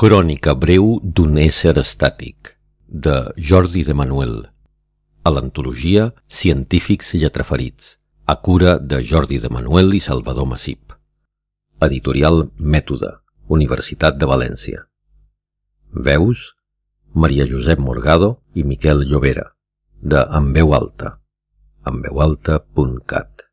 Crònica breu d'un ésser estàtic, de Jordi de Manuel, a l'antologia Científics Lletraferits, a cura de Jordi de Manuel i Salvador Massip. Editorial Mètode, Universitat de València. Veus? Maria Josep Morgado i Miquel Llobera, de En veu alta, enveualta.cat.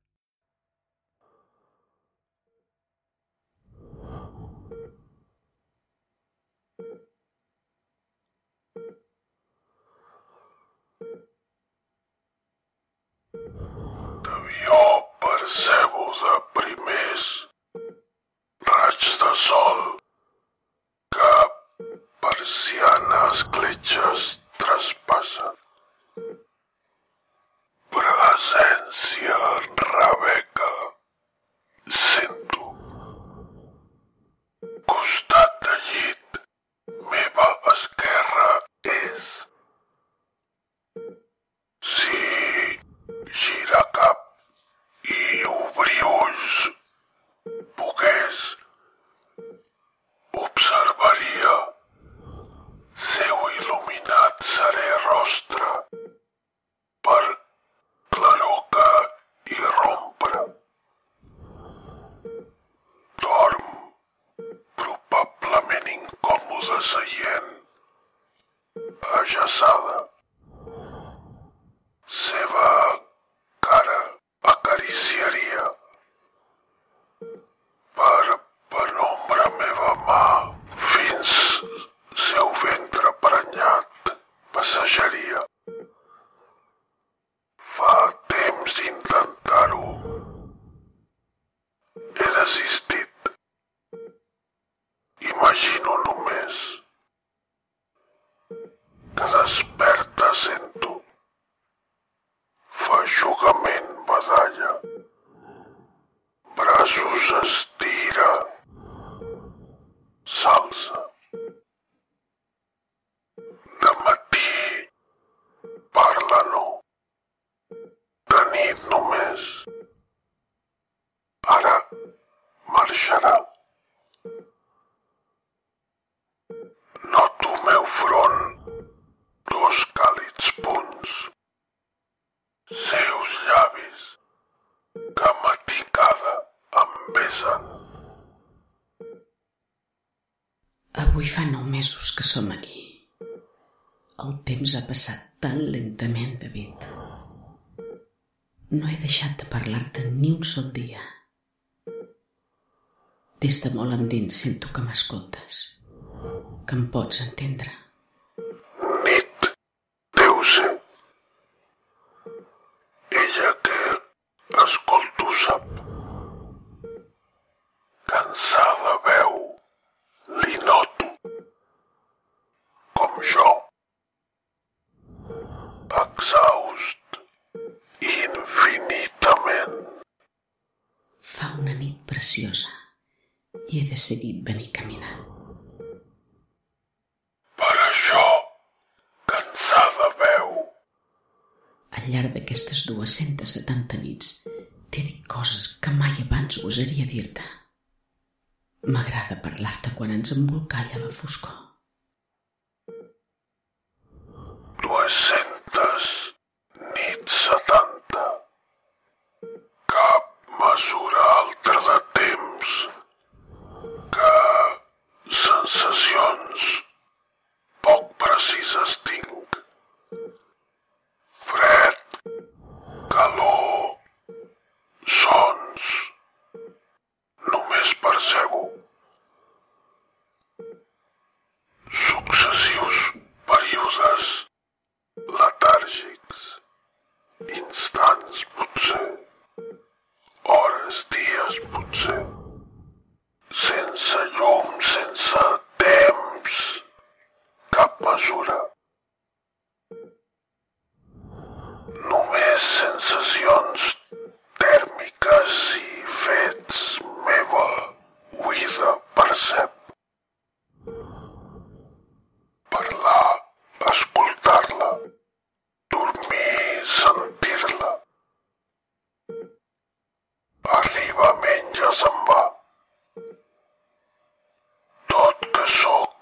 percebo de primers raigs de sol. Que persianes cletxes traspassen. Presència Rebeca Avui fa nou mesos que som aquí. El temps ha passat tan lentament, David. No he deixat de parlar-te ni un sol dia. Des de molt endins sento que m'escoltes, que em pots entendre. Nit, deu ser. Ella que escolto sap. Cansada veu, li noto. Com jo. Exhaust, infinitament. Fa una preciosa i he decidit venir caminant. Per això, cansada veu, Al llarg d'aquestes 270 nits t'he dit coses que mai abans gosaria dir-te. M'agrada parlar-te quan ens embolcalla la foscor. 200 nits 70. Cap mesura altra sensacions poc precises tinc. Fred, calor, sons, només percebo. Successius períodes letàrgics, instants potser, hores, dies potser, sense llum, sense temps, cap mesura. Només sensacions tèrmiques i fets meva oïda percep. Parlar, escoltar-la, dormir, sentir-la. Arriba, menja, se'n va. Tot que sóc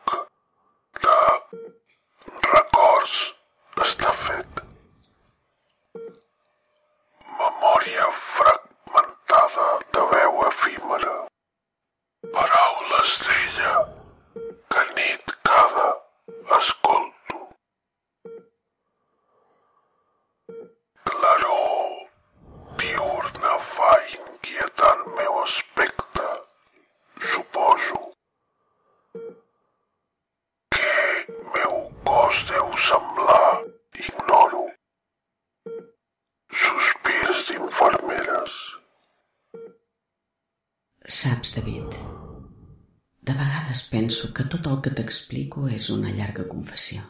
vegades penso que tot el que t'explico és una llarga confessió,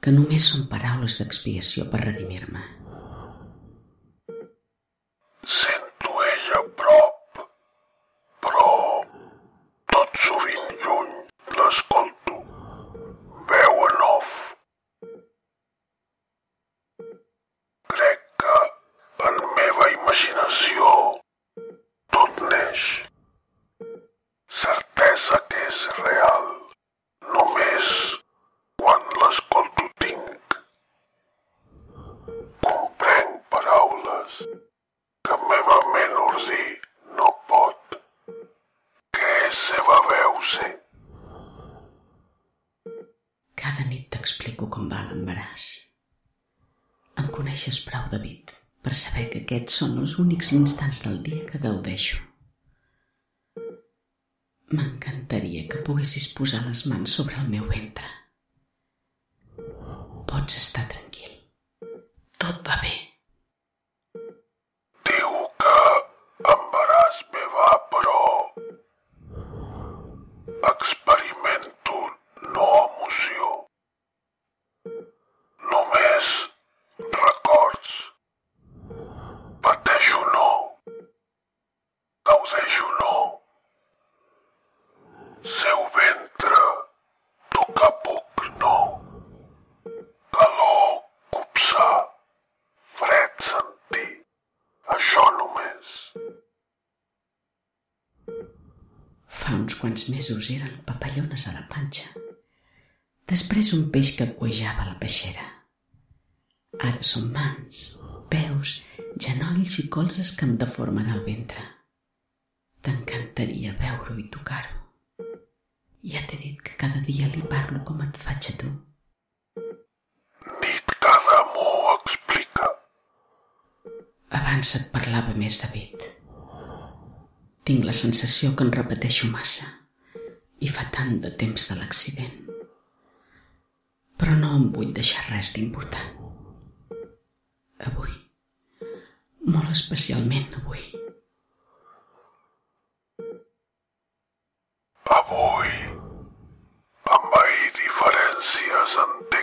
que només són paraules d'expiació per redimir-me. Sento ella a prop, però tot sovint lluny l'escolto. Veu en off. Crec que en meva imaginació tot neix. Certesa que és real. Només quan l'escolto tinc. Comprenc paraules que meva ment ordí no pot. Que és seva veu ser. Cada nit t'explico com va l'embaràs. Em coneixes prou, David, per saber que aquests són els únics instants del dia que gaudeixo. M'encantaria que poguessis posar les mans sobre el meu ventre. Pots estar tranquil. Tot va bé. Diu que embaràs me va, però experimento no emoció. Només records. Pateixo no. Gaudeixo no. Seu ventre, tocar puc no. Calor, copsar, fred sentir. Això només. Fa uns quants mesos eren papallones a la panxa. Després un peix que cuejava la peixera. Ara són mans, peus, genolls i colzes que em deformen el ventre. T'encantaria veure-ho i tocar-ho. Ja t'he dit que cada dia li parlo com et faig a tu. Nit cada m'ho explica. Abans et parlava més, David. Tinc la sensació que en repeteixo massa i fa tant de temps de l'accident. Però no em vull deixar res d'important. Avui, molt especialment avui, Avui, envair diferències entenc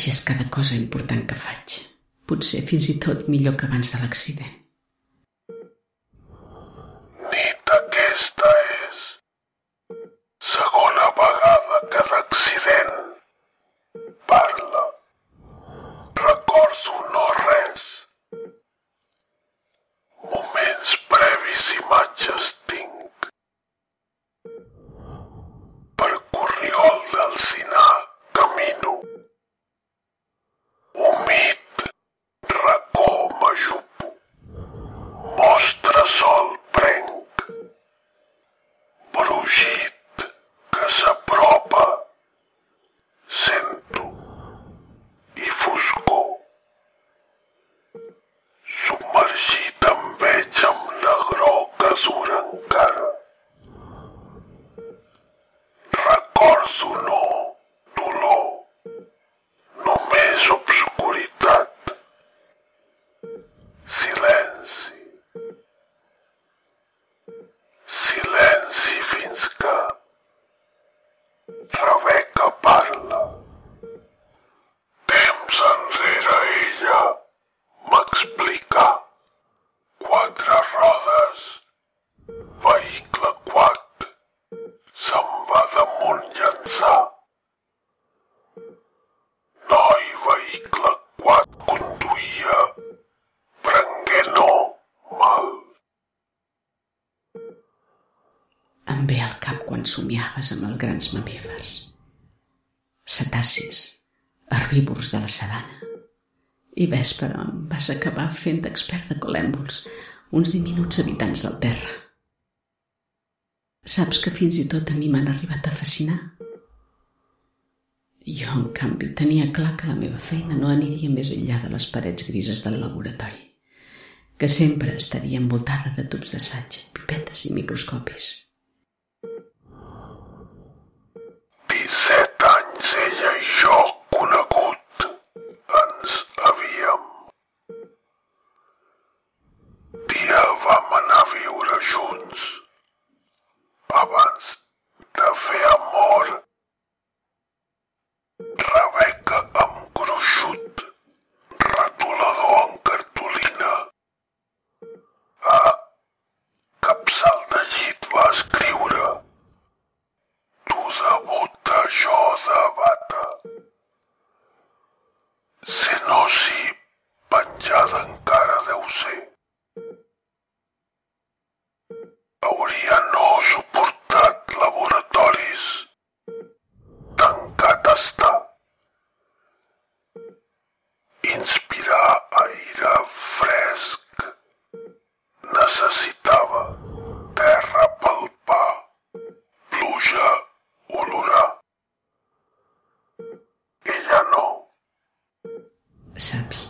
Coneixes cada cosa important que faig. Potser fins i tot millor que abans de l'accident. Nit aquesta és. Segona vegada que d'accident parla. Recordo no res. Moments previs imatges tinc. Per Corriol d'Alcinar camino. Humit, explicar. Quatre rodes. Vehicle quad. Se'n va damunt llançar. Noi vehicle quad conduïa. Prengué no mal. Em ve al cap quan somiaves amb els grans mamífers. Cetacis, herbívors de la sabana. I ves, però, vas acabar fent d'expert de colèmbols, uns diminuts habitants del terra. Saps que fins i tot a mi m'han arribat a fascinar? Jo, en canvi, tenia clar que la meva feina no aniria més enllà de les parets grises del laboratori, que sempre estaria envoltada de tubs d'assaig, pipetes i microscopis. 17 anys ella i jo conegut ens havíem. Dia vam anar a viure junts abans de fer amor. Rebeca amb gruixut, retolador en cartolina. A capçal de llit va escriure tu de bota, jo de bata. Se no si penjada encara deu ser. Hauria no suportat laboratoris. Tancat està. Inspirar aire fresc. Necessitava terra palpar pluja olorar. Ella no. Saps,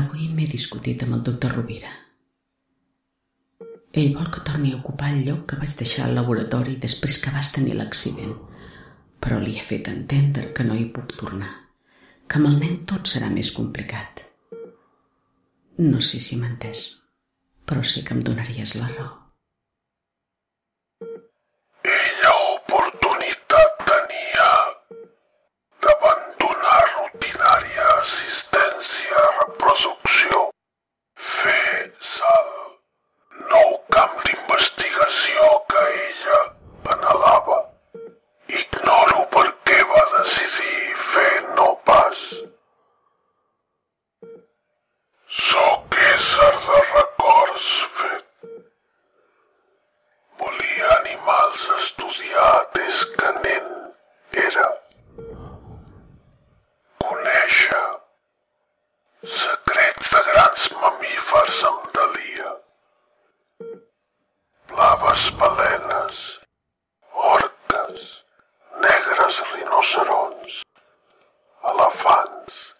avui m'he discutit amb el doctor Rovira. Ell vol que torni a ocupar el lloc que vaig deixar al laboratori després que vas tenir l'accident, però li he fet entendre que no hi puc tornar, que amb el nen tot serà més complicat. No sé si m'ha entès, però sé que em donaries la raó. funds.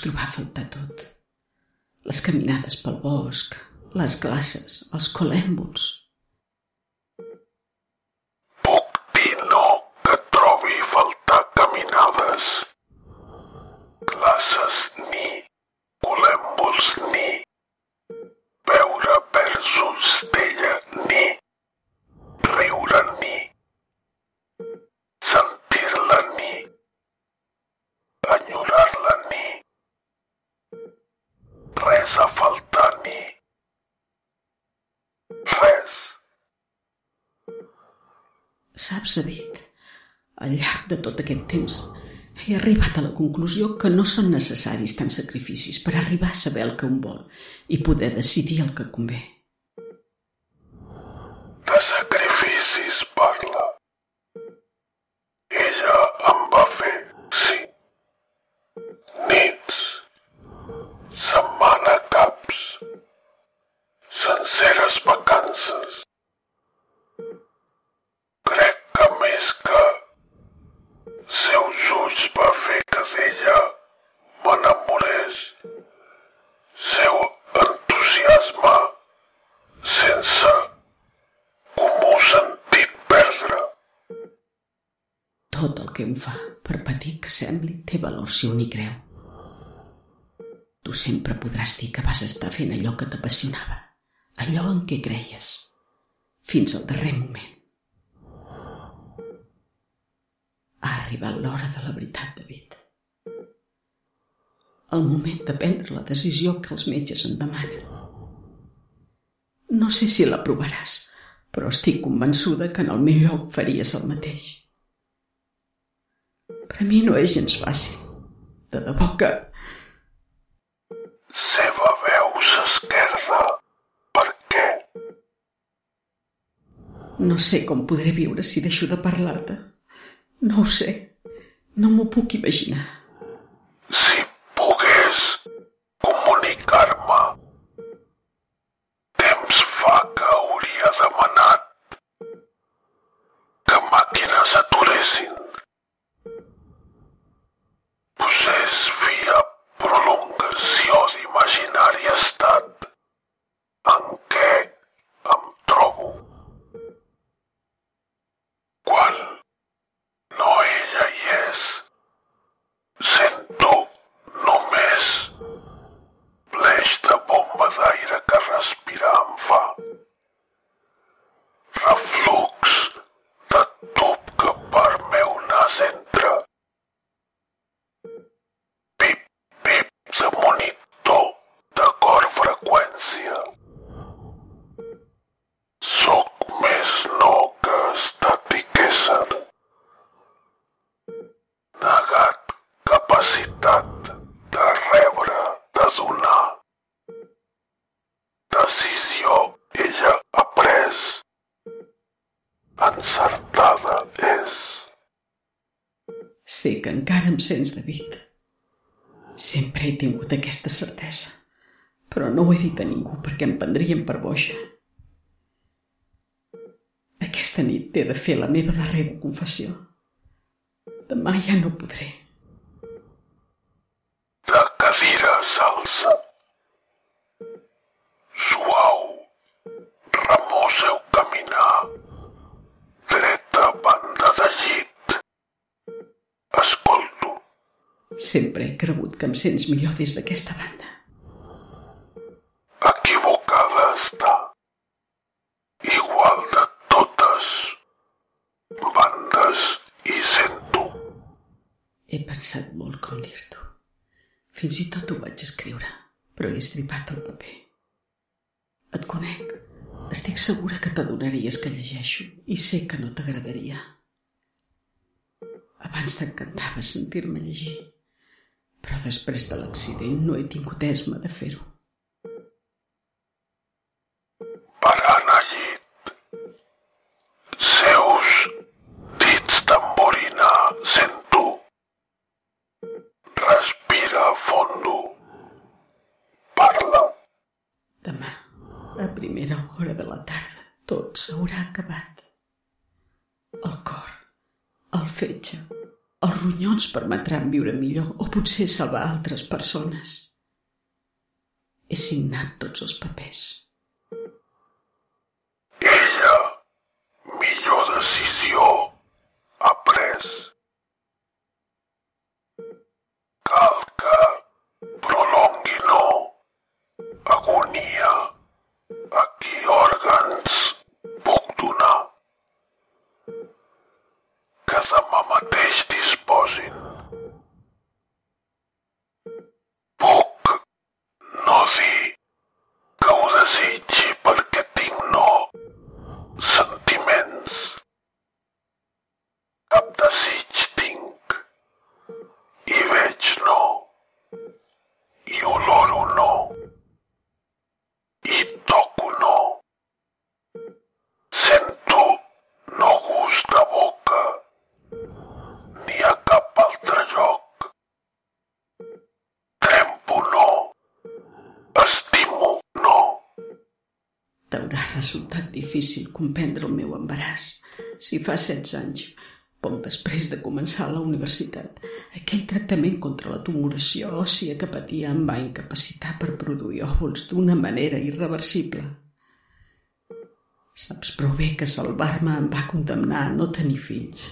Deus trobar a faltar tot. Les caminades pel bosc, les classes, els colèmbols. Puc dir no que trobi faltar caminades. Classes ni, colèmbols ni, veure versos d'ella ni, riure ni, sentir-la ni, enyorar-la ni, res a faltar ni, res. Saps, David, al llarg de tot aquest temps he arribat a la conclusió que no són necessaris tants sacrificis per arribar a saber el que un vol i poder decidir el que convé. De sacrificis parla. Ella em va fer, sí. Nits, setmana caps, senceres vacances. Crec que més que seus ulls va fer que d'ella m'enamorés. Seu entusiasme sense comú sentit perdre. Tot el que em fa, per petit que sembli, un hi creu. Tu sempre podràs dir que vas estar fent allò que t'apassionava, allò en què creies, fins al darrer moment. Ha arribat l'hora de la veritat, David. El moment de prendre la decisió que els metges en demanen. No sé si l'aprovaràs, però estic convençuda que en el millor faries el mateix. Per a mi no és gens fàcil. De debò que... Seva veu s'esquerda. Per què? No sé com podré viure si deixo de parlar-te. No ho sé. No m'ho puc imaginar. Si pogués comunicar-me. Temps fa que hauria demanat que màquines aturessin. D'imaginari estat en què em trobo. Quan no ella hi és, sento només l'eix de bomba d'aire que respirar em fa. Reflux de tub que per meu nas entra. Pip, pip de monitor de cor freqüència. Soc més no que estàtic ésser. Negat capacitat de rebre, de donar. Decisió ella ha pres. Encertada és. Sé que sents, David. Sempre he tingut aquesta certesa, però no ho he dit a ningú perquè em prendrien per boja. Aquesta nit he de fer la meva darrera confessió. Demà ja no podré. De cadira s'alça. Suau, remoseu caminar. Dreta banda de llit. Escolto. Sempre he cregut que em sents millor des d'aquesta banda. Equivocada està. Igual de totes bandes i sento. He pensat molt com dir-t'ho. Fins i tot ho vaig escriure, però he estripat el paper. Et conec. Estic segura que t'adonaries que llegeixo i sé que no t'agradaria. Abans t'encantava sentir-me llegir, però després de l'accident no he tingut esma de fer-ho. Parant al llit. Seus dits tamborina sento. Respira fondo. Parla. Demà, a primera hora de la tarda, tot s'haurà acabat. El cor, el fetge, ronyons permetran viure millor o potser salvar altres persones. He signat tots els papers. Ella, millor decisió, ha pres. Comprendre el meu embaràs si fa 16 anys, poc després de començar la universitat, aquell tractament contra la tumoració òssia que patia em va incapacitar per produir òvuls d'una manera irreversible. Saps prou bé que salvar-me em va condemnar a no tenir fills.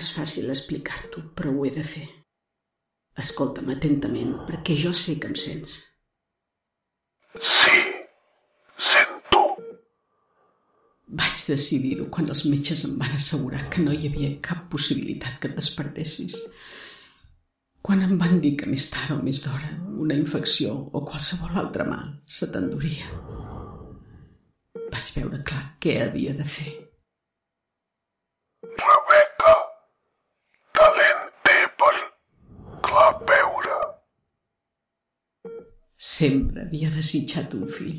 És fàcil explicar-t'ho, però ho he de fer. Escolta'm atentament, perquè jo sé que em sents. Sí, sento. Vaig decidir-ho quan els metges em van assegurar que no hi havia cap possibilitat que et despertessis. Quan em van dir que més tard o més d'hora una infecció o qualsevol altre mal se t'enduria, vaig veure clar què havia de fer. Rebeca, talent té per clar veure. Sempre havia desitjat un fill.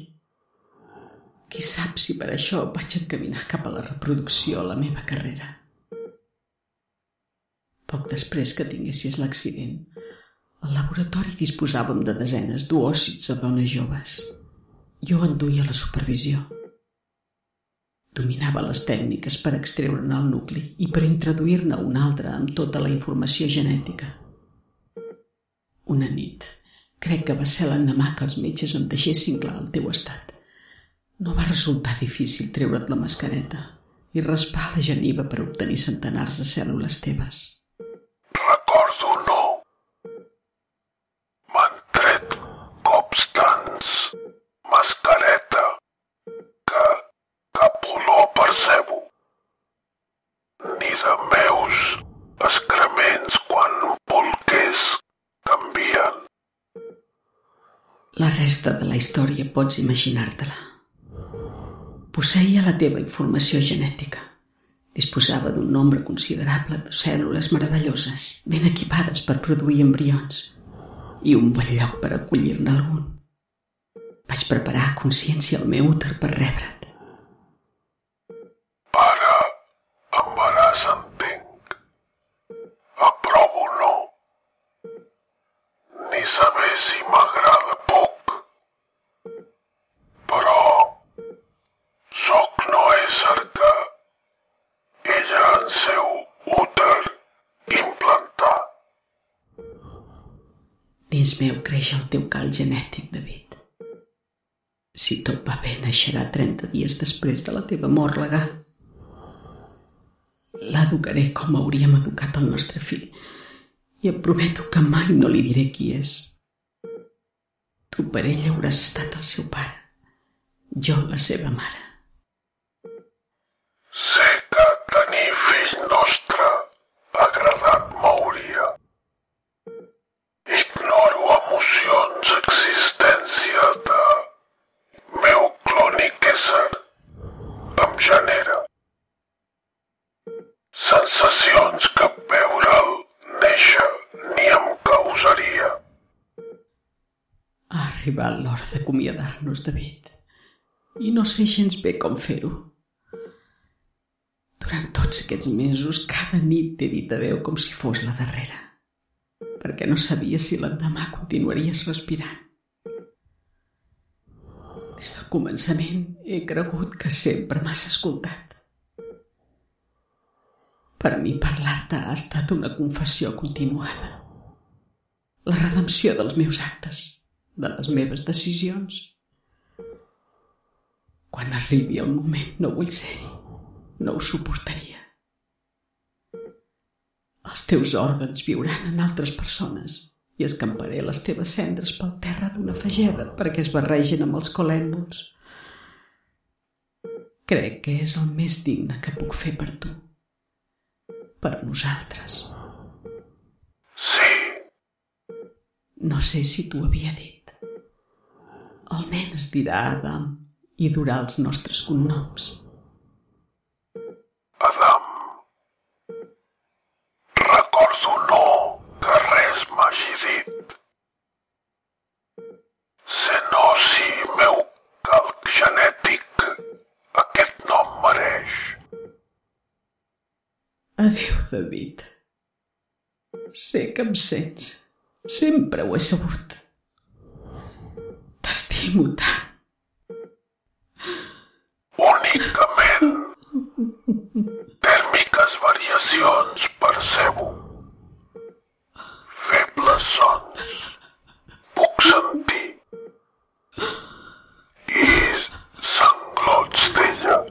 Qui sap si per això vaig encaminar cap a la reproducció la meva carrera. Poc després que tinguessis l'accident, al laboratori disposàvem de desenes d'oòcits a dones joves. Jo en duia la supervisió. Dominava les tècniques per extreure'n el nucli i per introduir-ne un altre amb tota la informació genètica. Una nit, crec que va ser l'endemà que els metges em deixessin clar el teu estat. No va resultar difícil treure't la mascareta i raspar la geniva per obtenir centenars de cèl·lules teves. Recordo no. M'han tret cops tants, mascareta, que cap olor percebo. Ni de meus excrements La resta de la història pots imaginar-te-la. Posseïa la teva informació genètica. Disposava d'un nombre considerable de cèl·lules meravelloses, ben equipades per produir embrions, i un bon lloc per acollir-ne algun. Vaig preparar a consciència el meu úter per rebre't. Ara embaràs entenc. Aprovo no. Ni saber si m'agrada poc. Però sóc no ésser que ella en seu úter implantar. Dins meu creix el teu cal genètic, David. Si tot va bé, naixerà 30 dies després de la teva mort legal. L'educaré com hauríem educat el nostre fill i et prometo que mai no li diré qui és. Tu per ell hauràs estat el seu pare, jo la seva mare. Sé que tenir fill nostre Sensacions que veure'l néixer ni em causaria. Ha arribat l'hora d'acomiadar-nos, David. I no sé gens bé com fer-ho. Durant tots aquests mesos, cada nit t'he dit adeu com si fos la darrera, perquè no sabia si l'endemà continuaries respirant. Des del començament he cregut que sempre m'has escoltat. Per a mi parlar-te ha estat una confessió continuada. La redempció dels meus actes, de les meves decisions. Quan arribi el moment no vull ser-hi. No ho suportaria. Els teus òrgans viuran en altres persones i escamparé les teves cendres pel terra d'una fageda perquè es barregen amb els colèmbols. Crec que és el més digne que puc fer per tu. Per nosaltres. Sí, No sé si t'ho havia dit. Es dirà Adam i durà els nostres cognoms. Adam. Recordo no que res m'hagi dit. Se no si meu calc genètic Adéu, David. Sé que em sents. Sempre ho he sabut. T'estimo tant. Únicament tèrmiques variacions percebo. Febles sons. Puc sentir. I sanglots d'ella.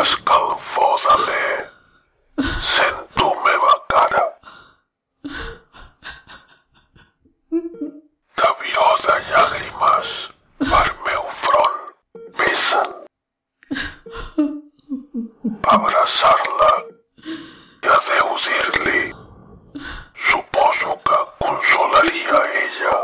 Escalfosa-li. Sento meva cara. Taviosa llàgrimes per meu front pesen. Abraçar-la i adeu dir-li. Suposo que consolaria ella.